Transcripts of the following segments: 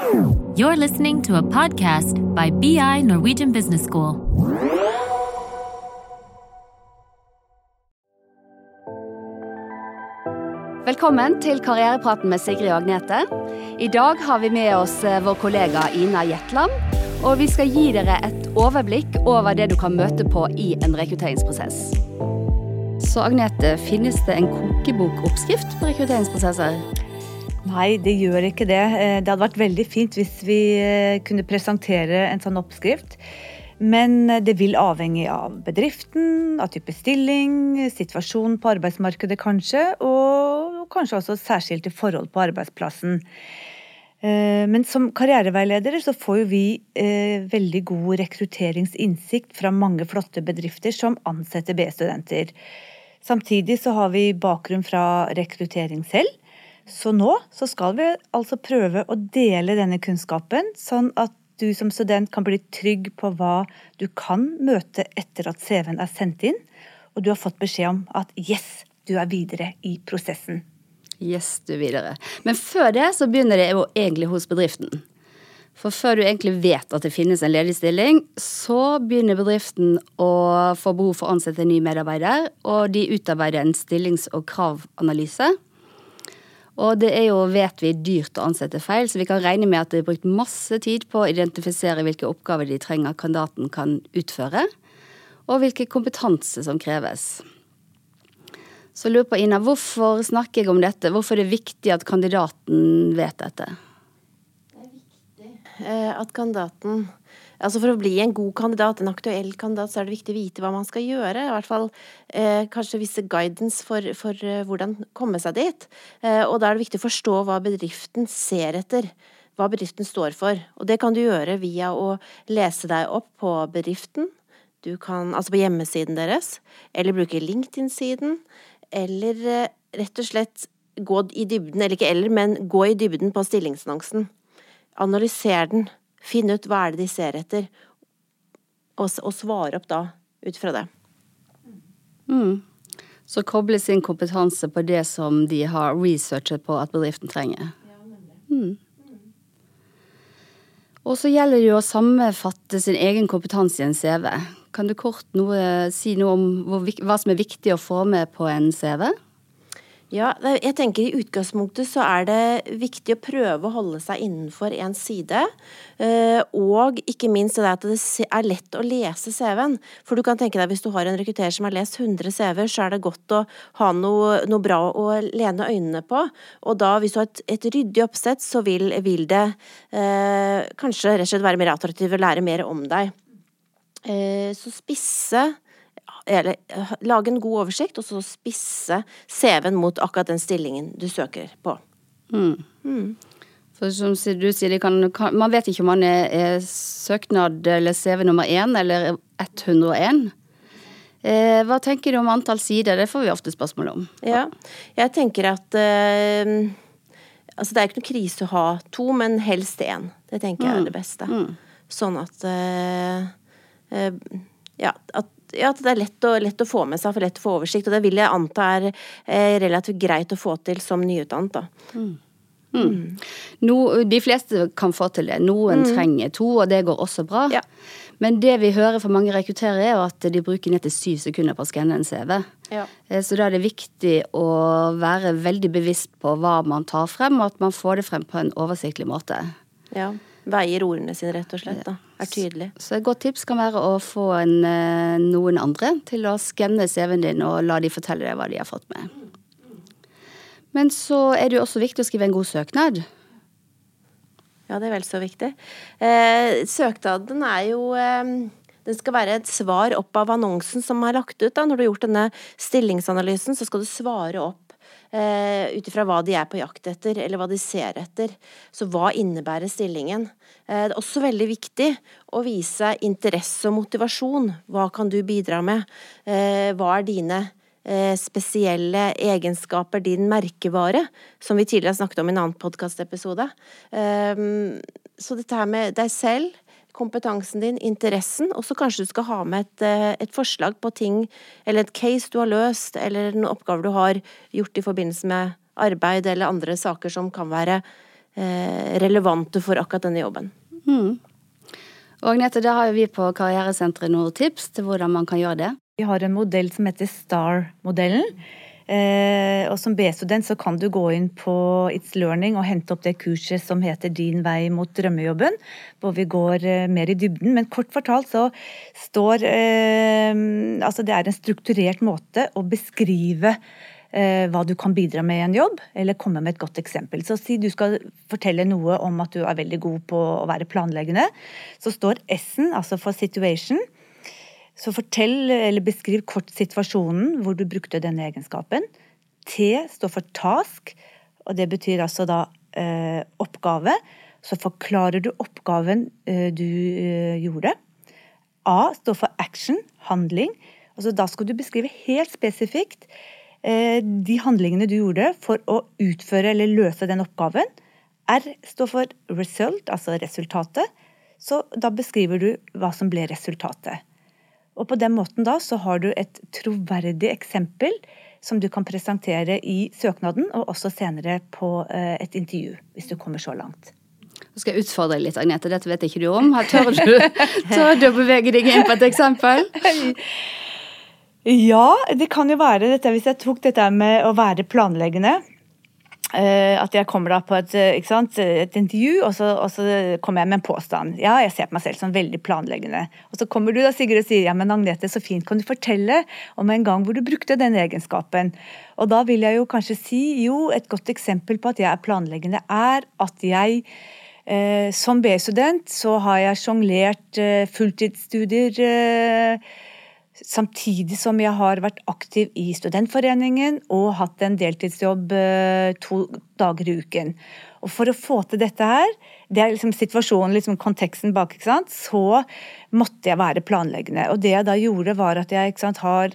You're listening to a podcast by BI Norwegian Business School. Velkommen til Karrierepraten med Sigrid og Agnete. I dag har vi med oss eh, vår kollega Ina Jetland. Og vi skal gi dere et overblikk over det du kan møte på i en rekrutteringsprosess. Så Agnete, finnes det en kokebokoppskrift på rekrutteringsprosesser? Nei, det gjør ikke det. Eh, det hadde vært veldig fint hvis vi eh, kunne presentere en sånn oppskrift. Men eh, det vil avhenge av bedriften, av type stilling, situasjonen på arbeidsmarkedet kanskje, og kanskje også særskilte forhold på arbeidsplassen. Men som karriereveiledere så får jo vi veldig god rekrutteringsinnsikt fra mange flotte bedrifter som ansetter B-studenter. Samtidig så har vi bakgrunn fra rekruttering selv. Så nå så skal vi altså prøve å dele denne kunnskapen, sånn at du som student kan bli trygg på hva du kan møte etter at CV-en er sendt inn, og du har fått beskjed om at yes, du er videre i prosessen. Yes, du er videre. Men før det så begynner det jo egentlig hos bedriften. For før du egentlig vet at det finnes en ledig stilling, så begynner bedriften å få behov for å ansette en ny medarbeider, og de utarbeider en stillings- og kravanalyse og det er jo, vet vi, dyrt å ansette feil, så vi kan regne med at det er brukt masse tid på å identifisere hvilke oppgaver de trenger kandidaten kan utføre, og hvilken kompetanse som kreves. Så lurer på, Ina, hvorfor snakker jeg om dette? Hvorfor er det viktig at kandidaten vet dette? Det er viktig eh, at kandidaten altså For å bli en god kandidat, en aktuell kandidat, så er det viktig å vite hva man skal gjøre. I hvert fall eh, kanskje visse guidance for, for uh, hvordan komme seg dit. Eh, og da er det viktig å forstå hva bedriften ser etter. Hva bedriften står for. Og det kan du gjøre via å lese deg opp på bedriften. Du kan, altså på hjemmesiden deres, eller bruke LinkedIn-siden. Eller eh, rett og slett gå i dybden, eller ikke eller, men gå i dybden på stillingsannonsen. Analyser den. Finn ut hva er det de ser etter, og, og svare opp da ut fra det. Mm. Så koble sin kompetanse på det som de har researchet på at bedriften trenger. Mm. Og så gjelder det jo å sammenfatte sin egen kompetanse i en CV. Kan du kort noe, si noe om hva som er viktig å få med på en CV? Ja, jeg tenker I utgangspunktet så er det viktig å prøve å holde seg innenfor én side. Eh, og ikke minst det at det er lett å lese CV-en. For du kan tenke deg hvis du har en rekrutterer som har lest 100 CV-er, så er det godt å ha noe, noe, bra å lene øynene på. Og da, hvis du har et, et ryddig oppsett, så vil, vil det eh, kanskje rett og slett være mer attraktivt å lære mer om deg. Eh, så spisse eller eh, lage en god oversikt, og så spisse CV-en mot akkurat den stillingen du søker på. Mm. Mm. For som du sier, kan, kan, man vet ikke om man er, er søknad eller CV nummer én eller 101. Eh, hva tenker du om antall sider? Det får vi ofte spørsmål om. Ja, jeg tenker at eh, Altså, det er ikke noe krise å ha to, men helst én. Det tenker jeg er mm. det beste. Mm. Sånn at eh, eh Ja, at ja, at det er lett å, lett å, få med seg, for lett å få oversikt. Og det vil jeg anta er eh, relativt greit å få til som nyutdannet. Mm. Mm. No, de fleste kan få til det. Noen mm. trenger to, og det går også bra. Ja. Men det vi hører fra mange rekrutterere, er jo at de bruker ned til syv sekunder på å skanne en CV. Ja. Eh, så da er det viktig å være veldig bevisst på hva man tar frem, og at man får det frem på en oversiktlig måte. Ja veier ordene sine, rett og slett. da, Er tydelig. Så et godt tips kan være å få en, eh, noen andre til å skanne CV-en din og la de fortelle deg hva de har fått med. Men så er det jo også viktig å skrive en god søknad. Ja, det er vel så viktig. Eh, søknaden er jo eh, den skal være et svar opp av annonsen som er lagt ut. da. Når du har gjort denne stillingsanalysen, så skal du svare opp eh, ut ifra hva de er på jakt etter, eller hva de ser etter. Så hva innebærer stillingen? Eh, det er også veldig viktig å vise interesse og motivasjon. Hva kan du bidra med? Eh, hva er dine eh, spesielle egenskaper, din merkevare, som vi tidligere har snakket om i en annen podkastepisode. Eh, så dette her med deg selv kompetansen din, interessen, og så kanskje du skal ha med et, eh, et, forslag på ting, eller et case du har løst, eller en oppgave du har gjort i forbindelse med arbeid eller andre saker som kan være eh, relevante for akkurat denne jobben. Mm. Og Agnete, da har vi på Karrieresenteret noen tips til hvordan man kan gjøre det. Vi har en modell som heter STAR-modellen. Eh, og som B-student så kan du gå inn på It's Learning og hente opp det kurset som heter Din vei mot drømmejobben, hvor vi går eh, mer i dybden. Men kort fortalt så står eh, Altså det er en strukturert måte å beskrive hva du kan bidra med i en jobb, eller komme med et godt eksempel. Så si du skal fortelle noe om at du er veldig god på å være planleggende, så står S-en, altså for situation. Så fortell eller beskriv kort situasjonen hvor du brukte denne egenskapen. T står for task, og det betyr altså da eh, oppgave. Så forklarer du oppgaven eh, du eh, gjorde. A står for action, handling. Altså da skal du beskrive helt spesifikt eh, de handlingene du gjorde for å utføre eller løse den oppgaven. R står for result, altså resultatet. Så da beskriver du hva som ble resultatet. Og på den måten da så har du et troverdig eksempel som du kan presentere i søknaden, og også senere på eh, et intervju, hvis du kommer så langt. Nå skal jeg utfordre deg litt, Agnete. Dette vet ikke du om. Tør du, tør du å bevege deg inn på et eksempel? Ja, det kan jo være dette hvis jeg tok dette med å være planleggende. Uh, at jeg kommer da på et, uh, sant, et intervju, og så, og så, kommer jeg med en påstand. Ja, jeg ser på meg selv som veldig planleggende. Og så kommer du da, Sigrid, og sier ja, men Agnete, så fint, kan du fortelle om en gang hvor du brukte den egenskapen? Og da vil jeg jo kanskje si jo, et godt eksempel på at jeg er planleggende, er at jeg uh, som B-student så har jeg sjonglert fulltidsstudier Samtidig som jeg har vært aktiv i studentforeningen og hatt en deltidsjobb eh, to dager i uken. Og for å få til dette her, det er liksom situasjonen, liksom konteksten bak, så måtte jeg være planleggende. Og det jeg da gjorde, var at jeg sant, har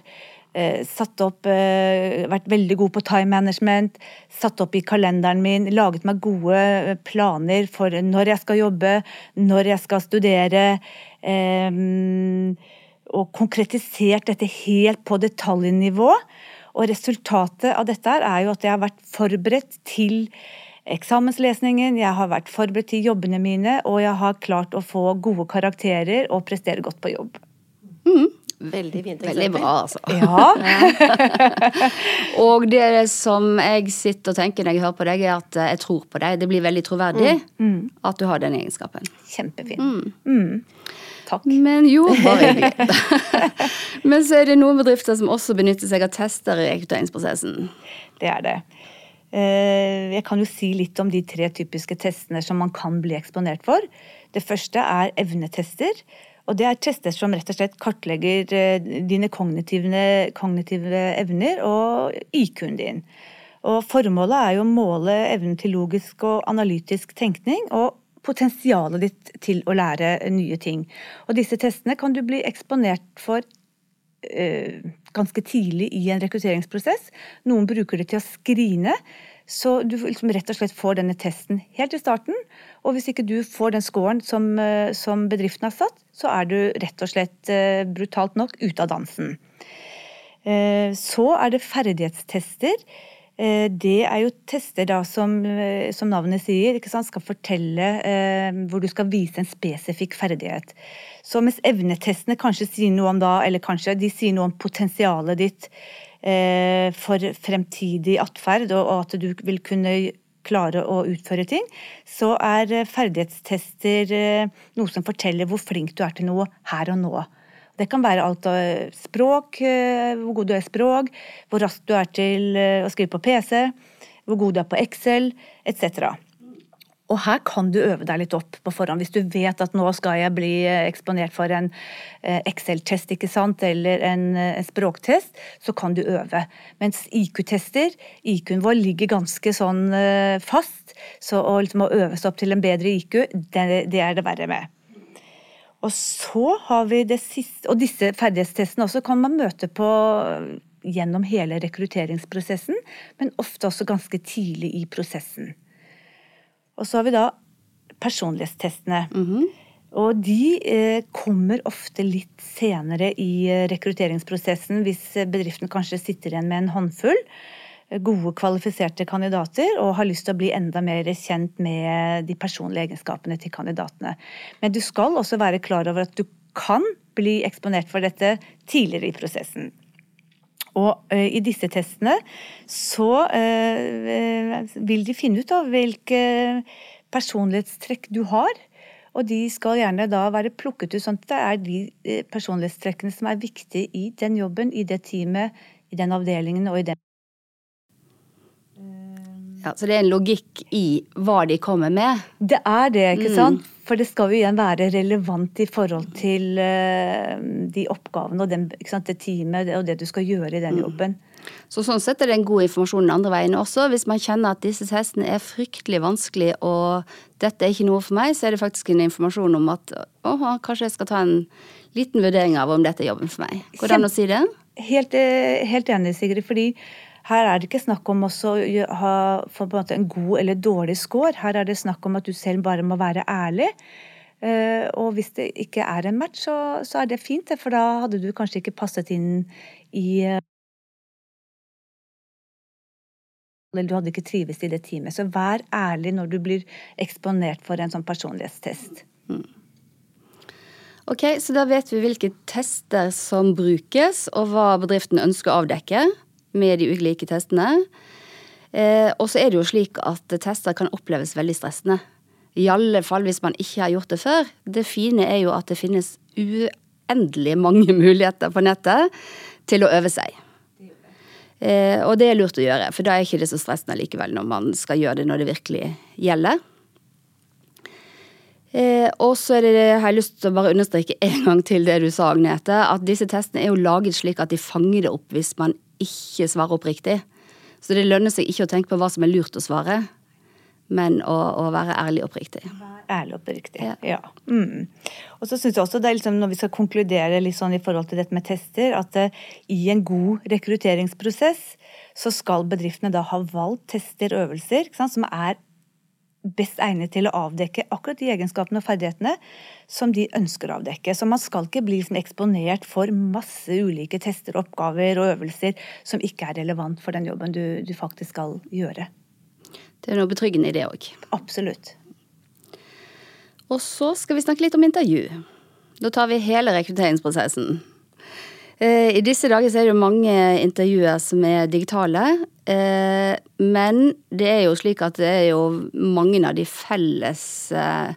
eh, satt opp eh, Vært veldig god på time management. Satt opp i kalenderen min, laget meg gode planer for når jeg skal jobbe, når jeg skal studere. Eh, og konkretisert dette helt på detaljnivå. Og resultatet av dette er jo at jeg har vært forberedt til eksamenslesningen, jeg har vært forberedt til jobbene mine, og jeg har klart å få gode karakterer og prestere godt på jobb. Mm. Veldig fint eksempel. Veldig bra, altså. Ja. og det som jeg sitter og tenker når jeg hører på deg, er at jeg tror på deg. Det blir veldig troverdig mm. Mm. at du har den egenskapen. Kjempefint. Mm. Takk. Men jo, bare hyggelig. Men så er det noen bedrifter som også benytter seg av tester i rekrutteringsprosessen. Det er det. Eh, jeg kan jo si litt om de tre typiske testene som man kan bli eksponert for. Det første er evnetester. Og det er tester som rett og slett kartlegger eh, dine kognitive, kognitive evner og IQ-en din. Og Formålet er jo å måle evnen til logisk og analytisk tenkning og potensialet ditt til å lære nye ting. Og disse testene kan du bli eksponert for øh, ganske tidlig i en rekrutteringsprosess. Noen bruker det til å skrine. Så du liksom rett og slett får denne testen helt i starten. Og hvis ikke du får den scoren som, øh, som bedriften har satt, så er du rett og slett øh, brutalt nok ute av dansen. Så er det ferdighetstester. Eh, det er jo tester da som, eh, som navnet sier, skal fortelle eh, hvor du skal vise en spesifikk ferdighet. Så mens evnetestene kanskje sier noe om da, eller kanskje de sier noe om potensialet ditt eh, for fremtidig atferd, og, og at du vil kunne klare å utføre ting, så er eh, ferdighetstester noe som forteller hvor flink du er til noe her og nå. Det kan være alt av språk, eh, hvor god du er i språk, hvor raskt du er til eh, å skrive på PC, hvor god du er på Excel, etc. Og her kan du øve deg litt opp på forhånd. Hvis du vet at nå skal jeg bli eh, eksponert for en Excel-test ikke sant, eller en, språktest, så kan du øve. Mens IQ-tester, IQ-en vår ligger ganske sånn fast, så å, liksom, å øve seg opp til en bedre IQ, det, det er det verre med. Og så har vi det siste Og disse ferdighetstestene også kan man møte på gjennom hele rekrutteringsprosessen, men ofte også ganske tidlig i prosessen. Og så har vi da personlighetstestene. Mm -hmm. Og de eh, kommer ofte litt senere i eh, rekrutteringsprosessen hvis bedriften kanskje sitter igjen med en håndfull. Gode, kvalifiserte kandidater og har lyst til å bli enda mer kjent med de personlige egenskapene til kandidatene. Men du skal også være klar over at du kan bli eksponert for dette tidligere i prosessen. Og uh, i disse testene så uh, vil de finne ut av hvilke personlighetstrekk du har. Og de skal gjerne da være plukket ut sånn at det er de personlighetstrekkene som er viktige i den jobben, i det teamet, i den avdelingen og i den ja, Så det er en logikk i hva de kommer med? Det er det, ikke mm. sant. For det skal jo igjen være relevant i forhold til uh, de oppgavene og den, det teamet og det du skal gjøre i den mm. jobben. Så sånn sett er det en god informasjon den andre veien også. Hvis man kjenner at disse testene er fryktelig vanskelig og dette er ikke noe for meg, så er det faktisk en informasjon om at å, kanskje jeg skal ta en liten vurdering av om dette er jobben for meg. Går det an å si det? Helt, eh, helt enig, Sigrid. fordi her er det ikke snakk om å ha en, en, god eller dårlig score. Her er det snakk om at du selv bare må være ærlig. Uh, og hvis det ikke er en match, så, så, er det fint, for da hadde du kanskje ikke passet inn i uh, Eller du hadde ikke trives i det teamet. Så vær ærlig når du blir eksponert for en sånn personlighetstest. Mm. Ok, Så da vet vi hvilke tester som brukes, og hva bedriften ønsker å avdekke med de ulike testene. Eh, og så er det jo slik at tester kan oppleves veldig stressende. I alle fall hvis man ikke har gjort det før. Det fine er jo at det finnes uendelig mange muligheter på nettet til å øve seg. Eh, og det er lurt å gjøre, for da er ikke det så stressende likevel når man skal gjøre det når det virkelig gjelder. Eh, og så har jeg lyst til å bare understreke en gang til det du sa, Agnete, at disse testene er jo laget slik at de fanger det opp hvis man ikke svare oppriktig. Så det lønner seg ikke å tenke på hva som er lurt å svare, men å, å være ærlig og oppriktig. Ærlig og oppriktig, ja. ja. Mm. Og så synes jeg også det er liksom, Når vi skal konkludere litt sånn i forhold til dette med tester, at uh, i en god rekrutteringsprosess så skal bedriftene da ha valgt tester og øvelser som er best egnet til å avdekke akkurat de egenskapene og ferdighetene som de ønsker å avdekke. Så man skal ikke bli liksom eksponert for masse ulike tester, oppgaver og øvelser som ikke er relevant for den jobben du, du faktisk skal gjøre. Det er noe betryggende i det òg. Absolutt. Og så skal vi snakke litt om intervju. Da tar vi hele rekrutteringsprosessen. Eh, I disse dager så er det jo mange intervjuer som er digitale. Eh, men det er jo slik at det er jo mange av de felles eh,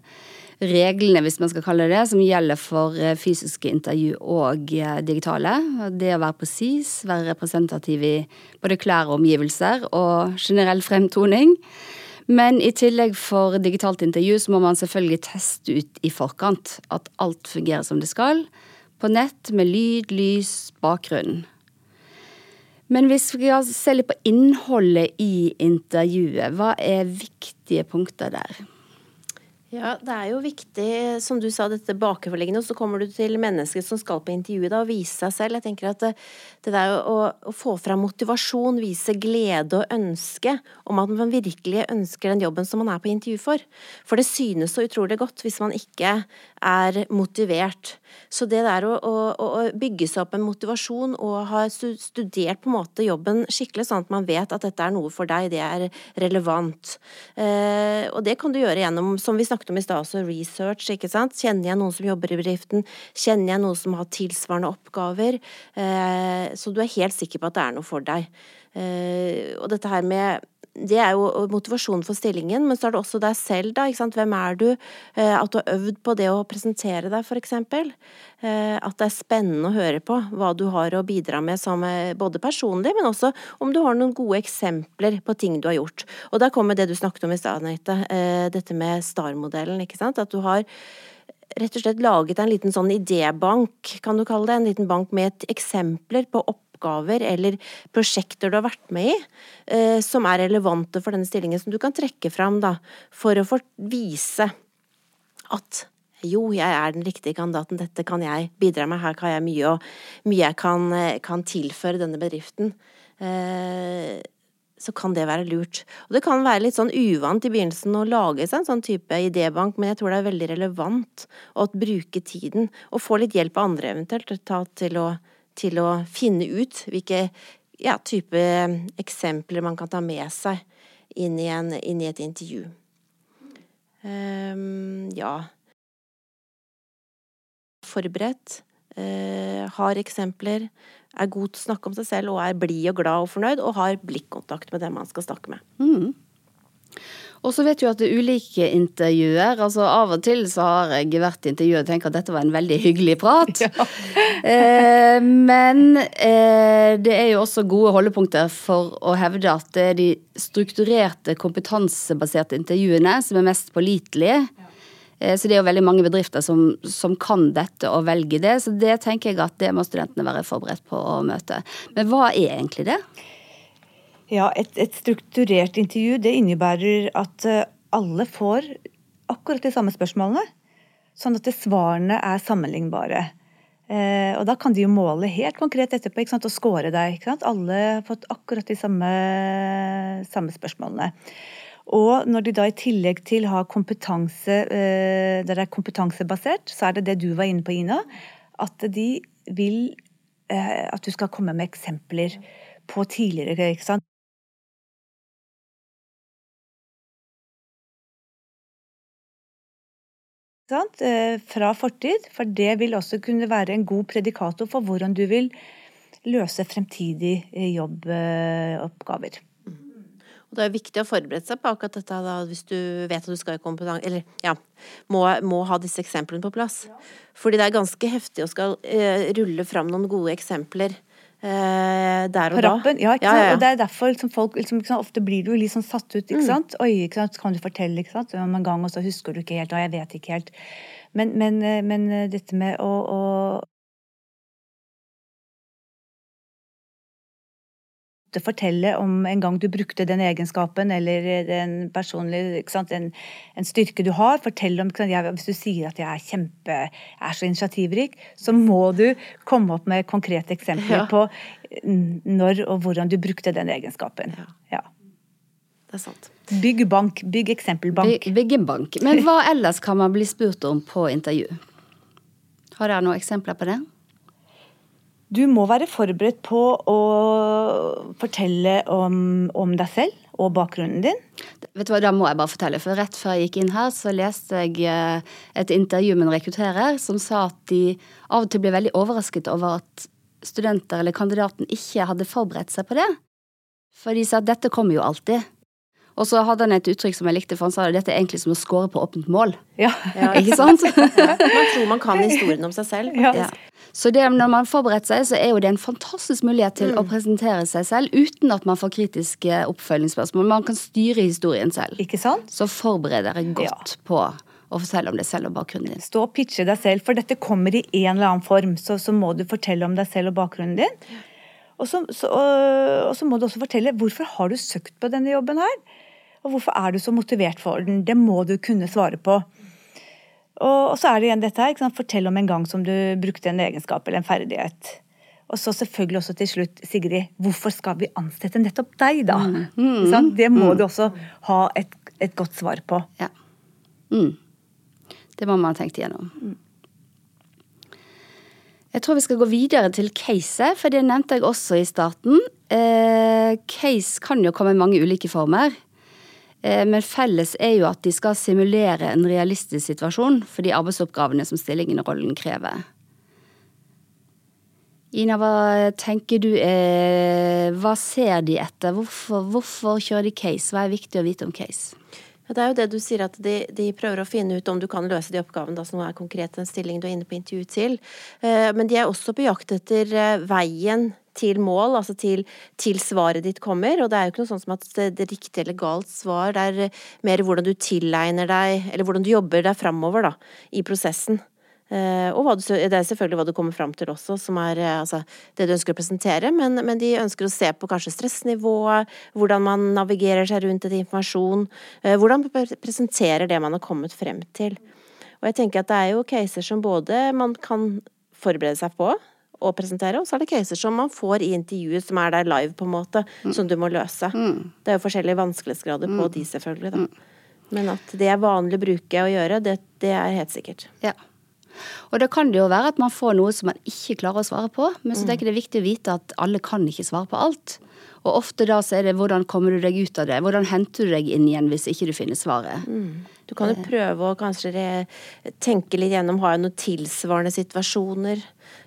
reglene, hvis man skal kalle det det, som gjelder for fysiske intervju og digitale. Det å være presis, være representativ i både klær og omgivelser, og generell fremtoning. Men i tillegg for digitalt intervju så må man selvfølgelig teste ut i forkant at alt fungerer som det skal på nett med lyd, lys, bakgrunn. Men hvis vi skal se litt på innholdet i intervjuet, hva er viktige punkter der? Ja, det er jo viktig, som du sa, dette bakenforliggende. Og så kommer du til mennesket som skal på intervjuet da, og vise seg selv. Jeg tenker at det, det der å, å, få fram motivasjon, vise glede og ønske om at man virkelig ønsker den jobben som man er på intervju for. For det synes så utrolig godt hvis man ikke er motivert. Så det der å, å, å bygge seg opp en motivasjon og ha studert på en måte jobben skikkelig, sånn at man vet at dette er noe for deg, det er relevant. Eh, og det kan du gjøre gjennom, som vi snakket om i stad, også research, ikke sant. Kjenner jeg noen som jobber i bedriften? Kjenner jeg noen som har tilsvarende oppgaver? Eh, så du er helt sikker på at det er noe for deg. Eh, og dette her med det er jo motivasjonen for stillingen, men så er det også deg selv, da. Hvem er du? Eh, at du har øvd på det å presentere deg, eksempel. Eh, at det er spennende å høre på hva du har å bidra med som eh, både personlig, men også om du har noen gode eksempler på ting du har gjort. Og der kommer det du snakket om i stad, Anette. Dette med STAR-modellen, ikke sant. At du har rett og slett laget en liten sånn idébank, kan du kalle det. En liten bank med eksempler på opp oppgaver eller prosjekter du har vært med i, eh, som er relevante for denne stillingen, som du kan trekke fram da, for å få vise at jo, jeg er den riktige kandidaten, dette kan jeg bidra med, her kan jeg mye, og mye jeg kan, eh, kan tilføre denne bedriften. Eh, så kan det være lurt. Og det kan være litt sånn uvant i begynnelsen å lage seg en sånn type idébank, men jeg tror det er veldig relevant å bruke tiden, og få litt hjelp av andre eventuelt til å til å finne ut hvilke ja, type eksempler man kan ta med seg inn i, en, inn i et intervju. Um, ja Forberedt. Uh, har eksempler. Er god til å snakke om seg selv og er blid og glad og fornøyd. Og har blikkontakt med den man skal snakke med. Mm. Og så vet du at det er ulike intervjuer. altså Av og til så har jeg vært i intervjuet og tenkt at dette var en veldig hyggelig prat. Ja. eh, men eh, det er jo også gode holdepunkter for å hevde at det er de strukturerte, kompetansebaserte intervjuene som er mest pålitelige. Eh, så det er jo veldig mange bedrifter som, som, kan dette og velger det. Så det tenker jeg at det må studentene være forberedt på å møte. Men hva er egentlig det? Ja, et, et, strukturert intervju det innebærer at eh, alle får akkurat de samme spørsmålene. Sånn at svarene er sammenlignbare. Eh, og da kan de jo måle helt konkret etterpå ikke sant, og score deg. Ikke sant? Alle har fått akkurat de samme, samme spørsmålene. Og når de da i tillegg til har kompetanse, eh, der det er kompetansebasert, så er det det du var inne på, Ina. At de vil eh, at du skal komme med eksempler på tidligere. ikke sant? Fra fortid, for det vil også kunne være en god predikator for hvordan du vil løse fremtidige eh, jobboppgaver. Og det er viktig å forberede seg på akkurat dette da, hvis du vet at du skal i kompetanse Eller ja, må, må, ha disse eksemplene på plass. Fordi det er ganske heftig å skal eh, rulle fram noen gode eksempler Eh, der og da. Ja? Ja, ja, og det er derfor liksom, folk liksom, sant, Ofte blir du litt sånn satt ut. ikke mm. sant? Oi, ikke sant? kan du fortelle ikke sant? om en gang, og så husker du ikke helt, og jeg vet ikke helt. Men, men, eh, men eh, dette med å, å fortelle om en gang du brukte den egenskapen eller den personlige en, en, styrke du har. Fortell om, jeg, Hvis du sier at jeg er kjempe, er så initiativrik, så må du komme opp med konkrete eksempler ja. på når og hvordan du brukte den egenskapen. Ja. ja. Det er sant. Bygg bank. Bygg eksempelbank. Bygg, bygg en bank. Men hva ellers kan man bli spurt om på intervju? Har dere noen eksempler på det? Du må være forberedt på å fortelle om, om, deg selv og bakgrunnen din. Vet du hva, Da må jeg bare fortelle, for rett før jeg gikk inn her, så leste jeg eh, et intervju med en rekrutterer som sa at de av og til ble veldig overrasket over at studenter eller kandidaten ikke hadde forberedt seg på det. For de sa at dette kommer jo alltid. Og så hadde han et uttrykk som jeg likte, for han sa at dette er egentlig som å score på åpent mål. Ja. ja ikke sant? man tror man kan historien om seg selv. Ja. Så det, når man forbereder seg, så er jo det en fantastisk mulighet til mm. å presentere seg selv uten at man får kritiske oppfølgingsspørsmål. Man kan styre historien selv. Ikke sant? Så forbered dere godt på å fortelle om deg selv og bakgrunnen din. Stå og pitche deg selv, for dette kommer i en eller annen form. Så, så må du fortelle om deg selv og bakgrunnen din. Og så, så, og så må du også fortelle hvorfor har du søkt på denne jobben her. Og hvorfor er du så motivert for den? Det må du kunne svare på. Og, så er det igjen dette her. Fortell om en gang som du brukte en egenskap eller en ferdighet. Og så selvfølgelig også til slutt, Sigrid, hvorfor skal vi ansette nettopp deg, da? Mm. Mm. Det må mm. du også ha et, et, godt svar på. Ja. Mm. Det må man ha tenkt igjennom. Mm. Jeg tror vi skal gå videre til caset, for det nevnte jeg også i starten. Eh, case kan jo komme i mange ulike former. Eh, men felles er jo at de skal simulere en realistisk situasjon for de arbeidsoppgavene som stillingen og rollen krever. Ina, hva tenker du er Hva ser de etter? Hvorfor, hvorfor kjører de case? Hva er viktig å vite om case? Ja, det er jo det du sier, at de, de, prøver å finne ut om du kan løse de oppgavene da, som er konkret den stillingen du er inne på intervju til. Eh, men de er også på jakt etter eh, veien til mål, altså til, til, svaret ditt kommer. Og det er jo ikke noe sånn som at det er riktig eller galt svar, det er mer hvordan du tilegner deg, eller hvordan du jobber deg framover da, i prosessen. Uh, og du, det er selvfølgelig hva du kommer fram til også, som er uh, altså, det du ønsker å presentere, men, men, de ønsker å se på kanskje stressnivået, hvordan man navigerer seg rundt etter informasjon, hvordan man presenterer det man har kommet frem til. Og jeg tenker at det er jo caser som både man kan forberede seg på, å presentere, og så er det caser som man får i intervjuet, som er der live, på en måte, mm. som du må løse. Mm. Det er jo forskjellige vanskelighetsgrader på mm. de, selvfølgelig, da. Mm. Men at det er vanlig å bruke og gjøre, det, det er helt sikkert. Ja. Og da kan det jo være at man får noe som man ikke klarer å svare på, men så tenker jeg det er viktig å vite at alle kan ikke svare på alt. Og ofte da så er det hvordan kommer du deg ut av det, hvordan henter du deg inn igjen hvis ikke du finner svaret. Du kan jo prøve å kanskje tenke litt gjennom, har jeg noen tilsvarende situasjoner?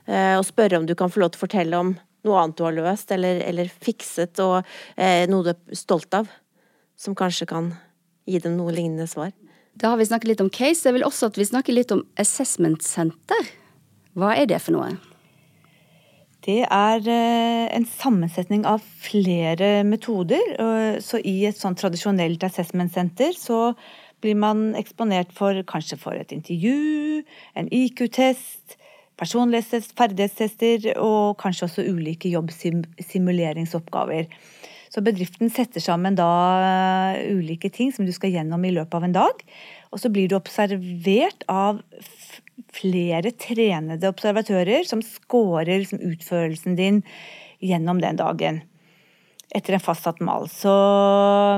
Eh, og spørre om du kan få lov til å fortelle om noe annet du har løst eller, eller fikset, og eh, noe du er stolt av. Som kanskje kan gi dem noe lignende svar. Da har vi snakket litt om case. Jeg vil også at vi snakker litt om assessment center. Hva er det for noe? Det er eh, en sammensetning av flere metoder. Så i et sånn tradisjonelt assessment center så blir man eksponert for kanskje for et intervju, en IQ-test, personlighetstest, ferdighetstester og kanskje også ulike jobbsimuleringsoppgaver. Så bedriften setter sammen da eh, ulike ting som du skal gjennom i løpet av en dag. Og så blir du observert av flere trenede observatører som scorer liksom, utførelsen din gjennom den dagen. Etter en fastsatt mal. Så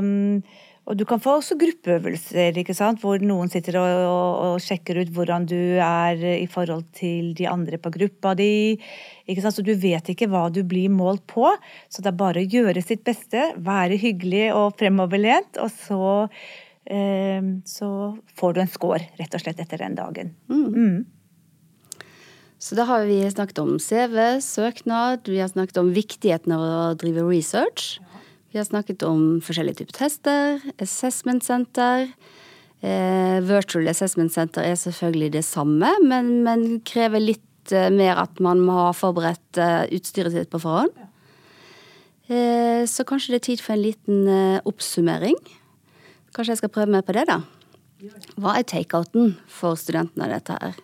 mm, og du kan få også gruppeøvelser, ikke sant? hvor noen sitter og, og, og sjekker ut hvordan du er i forhold til de andre på gruppa di. Ikke sant? Så du vet ikke hva du blir målt på. Så det er bare å gjøre sitt beste, være hyggelig og fremoverlent, og så, så får du en score, rett og slett, etter den dagen. Så da har vi snakket om CV, søknad, vi har snakket om viktigheten av å drive research. Vi har snakket om forskjellige typer tester, assessment center. Eh, virtual assessment center er selvfølgelig det samme, men, men krever litt eh, mer at man må ha forberedt eh, utstyret sitt på forhånd. Eh, så kanskje det er tid for en liten eh, oppsummering. Kanskje jeg skal prøve meg på det, da. Hva er takeouten for studentene av dette her?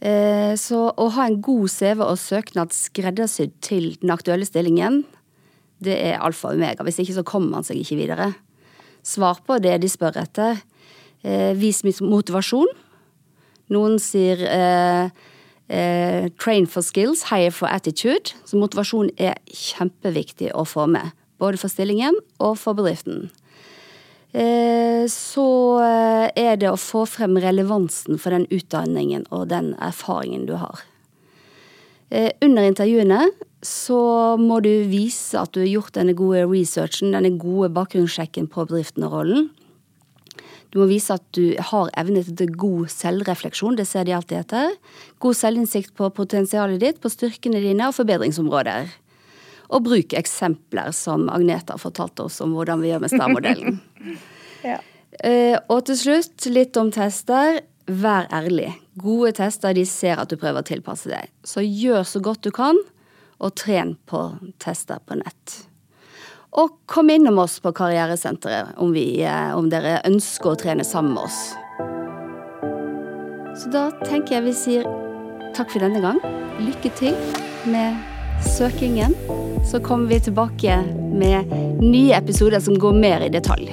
Eh, Så å ha en god CV og søknad skreddersydd til den aktuelle stillingen, det er alfa og omega. Hvis ikke så kommer man seg ikke videre. Svar på det de spør etter. Eh, vis motivasjon. Noen sier eh, eh, train for skills, hire for attitude. Så motivasjon er kjempeviktig å få med. Både for stillingen og for bedriften. Eh, så eh, er det å få frem relevansen for den utdanningen og den erfaringen du har. Eh, Under intervjuene så må du vise at du har gjort denne gode researchen, denne gode bakgrunnssjekken på bedriften og rollen. Du må vise at du har evne til god selvrefleksjon, det ser de alltid etter. God selvinnsikt på potensialet ditt, på styrkene dine og forbedringsområder. Og bruk eksempler som Agnete har fortalt oss om hvordan vi gjør med STAR-modellen. Ja. Eh, og til slutt litt om tester. Vær ærlig. Gode tester de ser at du prøver å tilpasse deg. Så gjør så godt du kan, og tren på tester på nett. Og kom innom oss på Karrieresenteret om, vi, eh, om dere ønsker å trene sammen med oss. Så da tenker jeg vi sier takk for denne gang. Lykke til med søkingen. Så kommer vi tilbake med nye episoder som går mer i detalj.